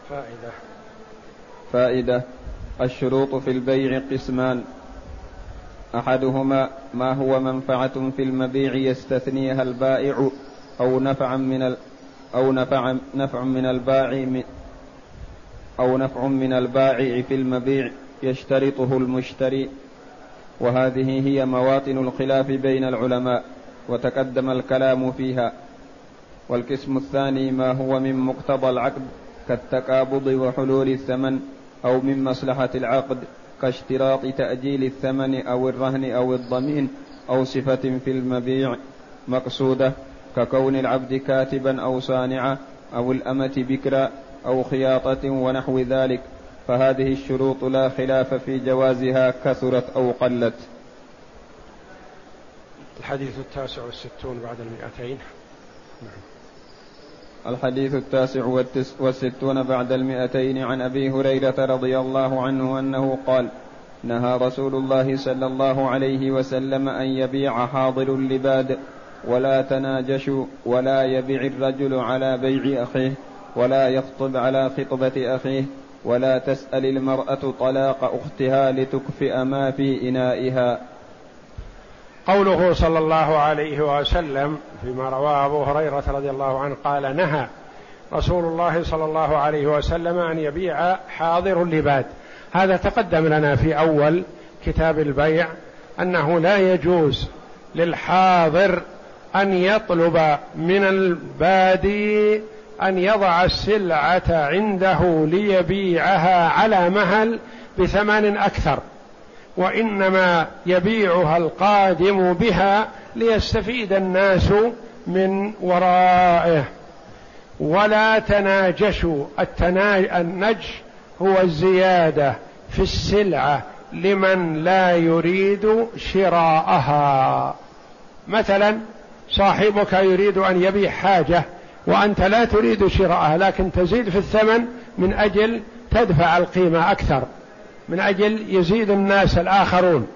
A: فائدة.
B: فائدة. الشروط في البيع قسمان. أحدهما ما هو منفعة في المبيع يستثنيها البائع أو نفعا من ال أو نفع نفع من البائع أو نفع من البائع في المبيع يشترطه المشتري. وهذه هي مواطن الخلاف بين العلماء وتقدم الكلام فيها. والقسم الثاني ما هو من مقتضى العقد كالتقابض وحلول الثمن أو من مصلحة العقد كاشتراط تأجيل الثمن أو الرهن أو الضمين أو صفة في المبيع مقصودة. ككون العبد كاتبا أو صانعا أو الأمة بكرا أو خياطة ونحو ذلك فهذه الشروط لا خلاف في جوازها كثرت أو قلت.
A: الحديث التاسع والستون بعد المئتين. نعم.
B: الحديث التاسع والستون بعد المئتين. عن أبي هريرة رضي الله عنه أنه قال نهى رسول الله صلى الله عليه وسلم أن يبيع حاضر اللباد. ولا تناجشوا ولا يبيع الرجل على بيع أخيه ولا يخطب على خطبة أخيه ولا تسأل المرأة طلاق أختها لتكفئ ما في إنائها.
A: قوله صلى الله عليه وسلم فيما رواه أبو هريرة رضي الله عنه قال نهى رسول الله صلى الله عليه وسلم أن يبيع حاضر اللباد هذا تقدم لنا في أول كتاب البيع أنه لا يجوز للحاضر أن يطلب من البادي أن يضع السلعة عنده ليبيعها على مهل بثمن أكثر وإنما يبيعها القادم بها ليستفيد الناس من ورائه. ولا تناجشوا النج هو الزيادة في السلعة لمن لا يريد شراءها. مثلا صاحبك يريد أن يبيع حاجة وأنت لا تريد شراءها لكن تزيد في الثمن من أجل تدفع القيمة أكثر من أجل يزيد الناس الآخرون.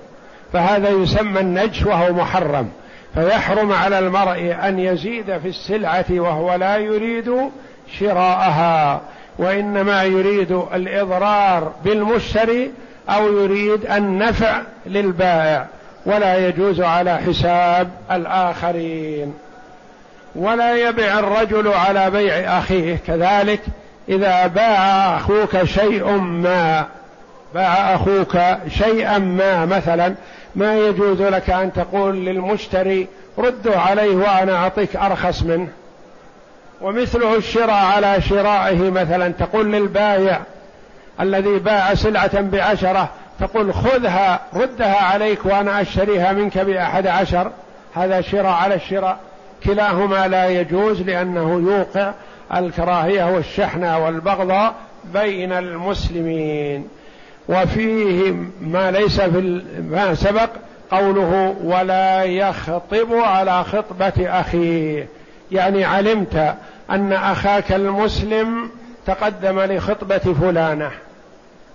A: فهذا يسمى النجش وهو محرم. فيحرم على المرء أن يزيد في السلعة وهو لا يريد شراءها وإنما يريد الإضرار بالمشتري أو يريد النفع للبائع. ولا يجوز على حساب الآخرين. ولا يبع الرجل على بيع أخيه. كذلك إذا باع أخوك شيء ما باع أخوك شيئا ما مثلا ما يجوز لك أن تقول للمشتري ردوا عليه وأنا أعطيك أرخص منه. ومثله الشراء على شرائه مثلا تقول للبايع الذي باع سلعة بعشرة تقول خذها ردها عليك وأنا أشتريها منك بأحد عشر. هذا شراء على الشراء. كلاهما لا يجوز لأنه يوقع الكراهية والشحنة والبغضاء بين المسلمين. وفيه ما ليس في ما سبق قوله ولا يخطب على خطبة أخيه. يعني علمت أن أخاك المسلم تقدم لخطبة فلانة.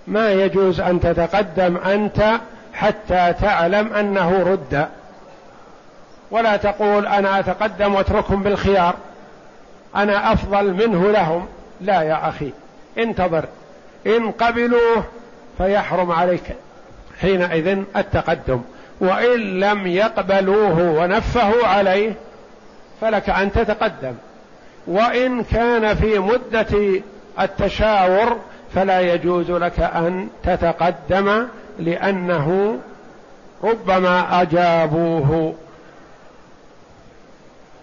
A: ما يجوز أن تتقدم أنت حتى تعلم أنه رد. ولا تقول أنا أتقدم واتركهم بالخيار. أنا أفضل منه لهم. لا يا أخي انتظر. إن قبلوه فيحرم عليك. حينئذ التقدم. وإن لم يقبلوه ونفهوا عليه فلك أن تتقدم. وإن كان في مدة التشاور فلا يجوز لك أن تتقدم لأنه ربما أجابوه.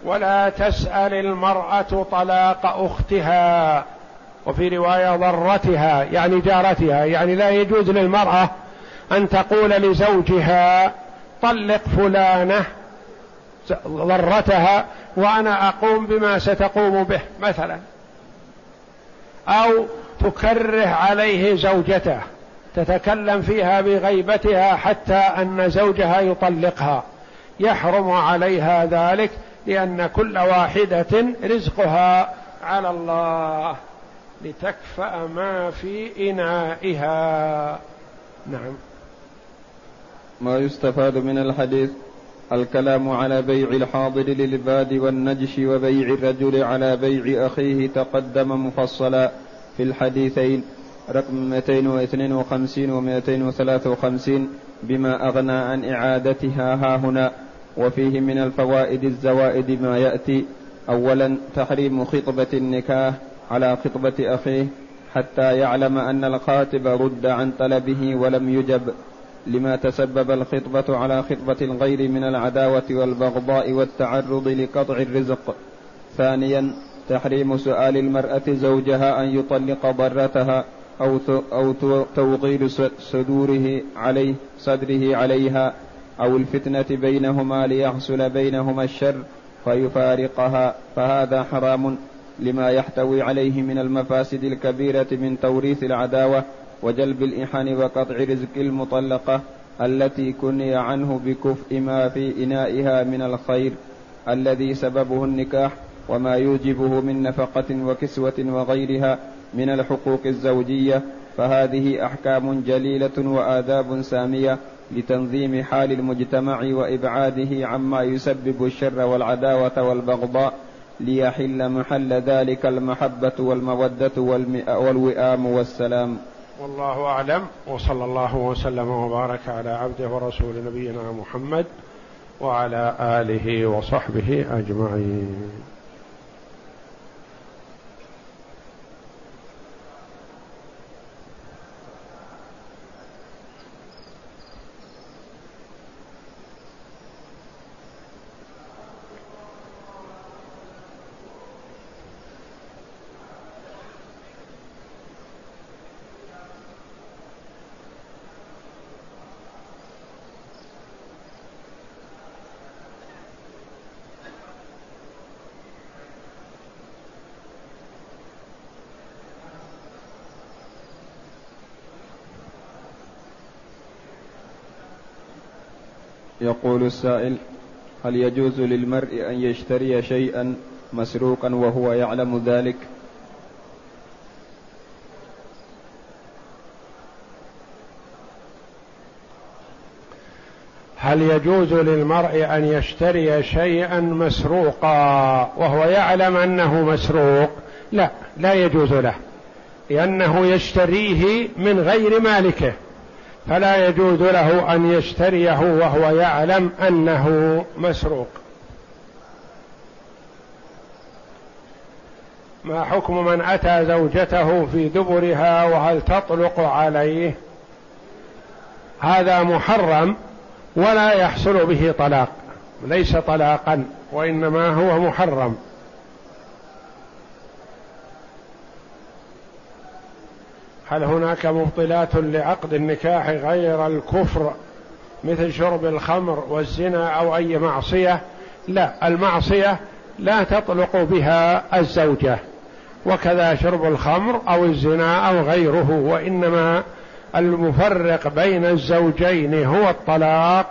A: ولا تسأل المرأة طلاق أختها. وفي رواية ضرتها يعني جارتها يعني لا يجوز للمرأة أن تقول لزوجها طلق فلانة ضرتها وأنا أقوم بما ستقوم به مثلا. أو تكره عليه زوجته تتكلم فيها بغيبتها حتى أن زوجها يطلقها. يحرم عليها ذلك لأن كل واحدة رزقها على الله لتكفأ ما في إنائها. نعم.
B: ما يستفاد من الحديث؟ الكلام على بيع الحاضر للباد والنجش وبيع الرجل على بيع أخيه تقدم مفصلا. في الحديثين رقم 252 و 253 بما أغنى عن إعادتها ها هنا. وفيه من الفوائد الزوائد ما يأتي. أولا تحريم خطبة النكاح على خطبة أخيه حتى يعلم أن الخاطب رد عن طلبه ولم يجب. لما تسبب الخطبة على خطبة الغير من العداوة والبغضاء والتعرض لقطع الرزق. ثانيا تحريم سؤال المرأة زوجها أن يطلق ضرتها أو أو توغير صدوره عليه صدره عليها أو الفتنة بينهما ليحصل بينهما الشر فيفارقها فهذا حرام لما يحتوي عليه من المفاسد الكبيرة من توريث العداوة وجلب الإحن وقطع رزق المطلقة التي كني عنه بكفء ما في إنائها من الخير الذي سببه النكاح وما يوجبه من نفقة وكسوة وغيرها من الحقوق الزوجية فهذه أحكام جليلة وآداب سامية لتنظيم حال المجتمع وإبعاده عما يسبب الشر والعداوة والبغضاء ليحل محل ذلك المحبة والمودة والوئام والسلام.
A: والله أعلم وصلى الله وسلم وبارك على عبده ورسول نبينا محمد وعلى آله وصحبه أجمعين.
B: يقول السائل هل يجوز للمرء أن يشتري شيئا مسروقا وهو يعلم ذلك؟
A: هل يجوز للمرء أن يشتري شيئا مسروقا وهو يعلم أنه مسروق؟ لا لا يجوز له لأنه يشتريه من غير مالكه. فلا يجوز له أن يشتريه وهو يعلم أنه مسروق. ما حكم من أتى زوجته في دبرها وهل تطلق عليه؟ هذا محرم ولا يحصل به طلاق ليس طلاقا وإنما هو محرم. هل هناك مبطلات لعقد النكاح غير الكفر مثل شرب الخمر والزنا أو أي معصية؟ لا المعصية لا تطلق بها الزوجة وكذا شرب الخمر أو الزنا أو غيره وإنما المفرق بين الزوجين هو الطلاق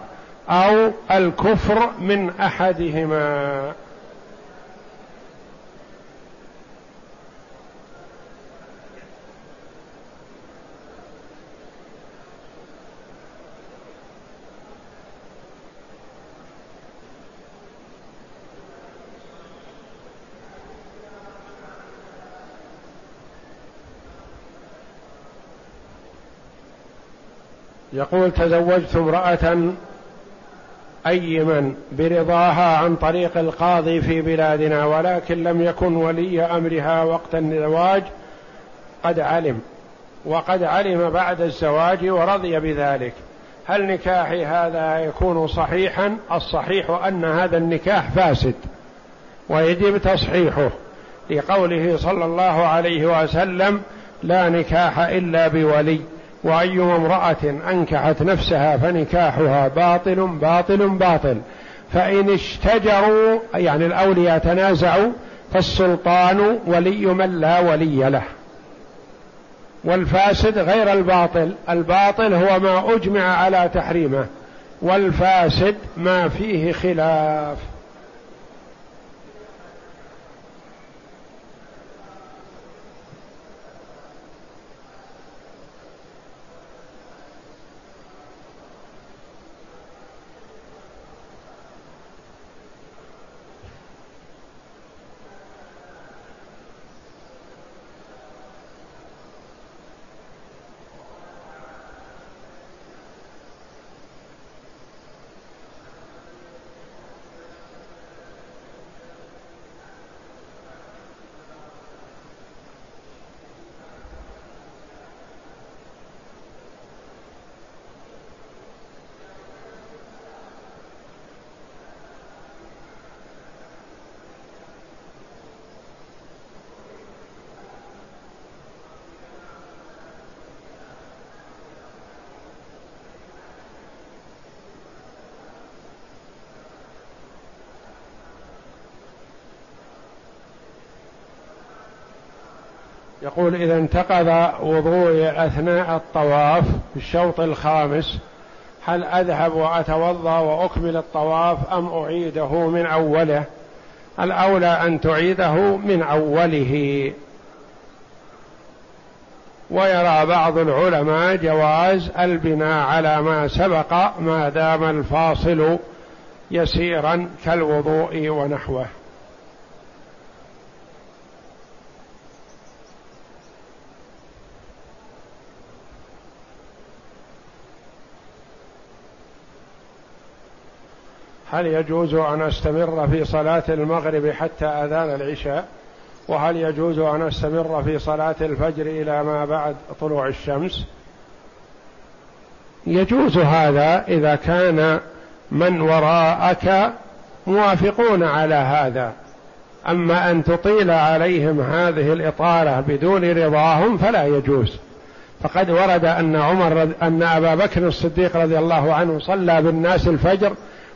A: أو الكفر من أحدهما. يقول تزوجت امرأة أيما برضاها عن طريق القاضي في بلادنا ولكن لم يكن ولي أمرها وقت الزواج قد علم وقد علم بعد الزواج ورضي بذلك. هل نكاحي هذا يكون صحيحا؟ الصحيح أن هذا النكاح فاسد ويجب تصحيحه. لقوله صلى الله عليه وسلم لا نكاح إلا بولي. واي امرأة أنكحت نفسها فنكاحها باطل باطل باطل. فإن اشتجروا يعني الأولياء تنازعوا فالسلطان ولي من لا ولي له. والفاسد غير الباطل. الباطل هو ما أجمع على تحريمه والفاسد ما فيه خلاف. يقول إذا انتقض وضوء أثناء الطواف في الشوط الخامس هل أذهب وأتوضأ وأكمل الطواف أم أعيده من أوله؟ الأولى أن تعيده من أوله. ويرى بعض العلماء جواز البناء على ما سبق ما دام الفاصل يسيرا كالوضوء ونحوه. هل يجوز أن أستمر في صلاة المغرب حتى أذان العشاء؟ وهل يجوز أن أستمر في صلاة الفجر إلى ما بعد طلوع الشمس؟ يجوز هذا إذا كان من وراءك موافقون على هذا. أما أن تطيل عليهم هذه الإطالة بدون رضاهم فلا يجوز. فقد ورد أن عمر أن أبا بكر الصديق رضي الله عنه صلى بالناس الفجر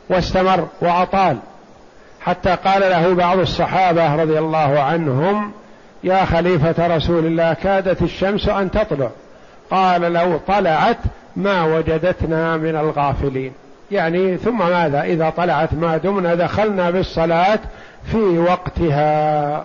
A: واستمر وأطال. حتى قال له بعض الصحابة رضي الله عنهم يا خليفة رسول الله كادت الشمس أن تطلع. قال لو طلعت ما وجدتنا من الغافلين. يعني ثم ماذا؟ إذا طلعت ما دمنا دخلنا بالصلاة في وقتها.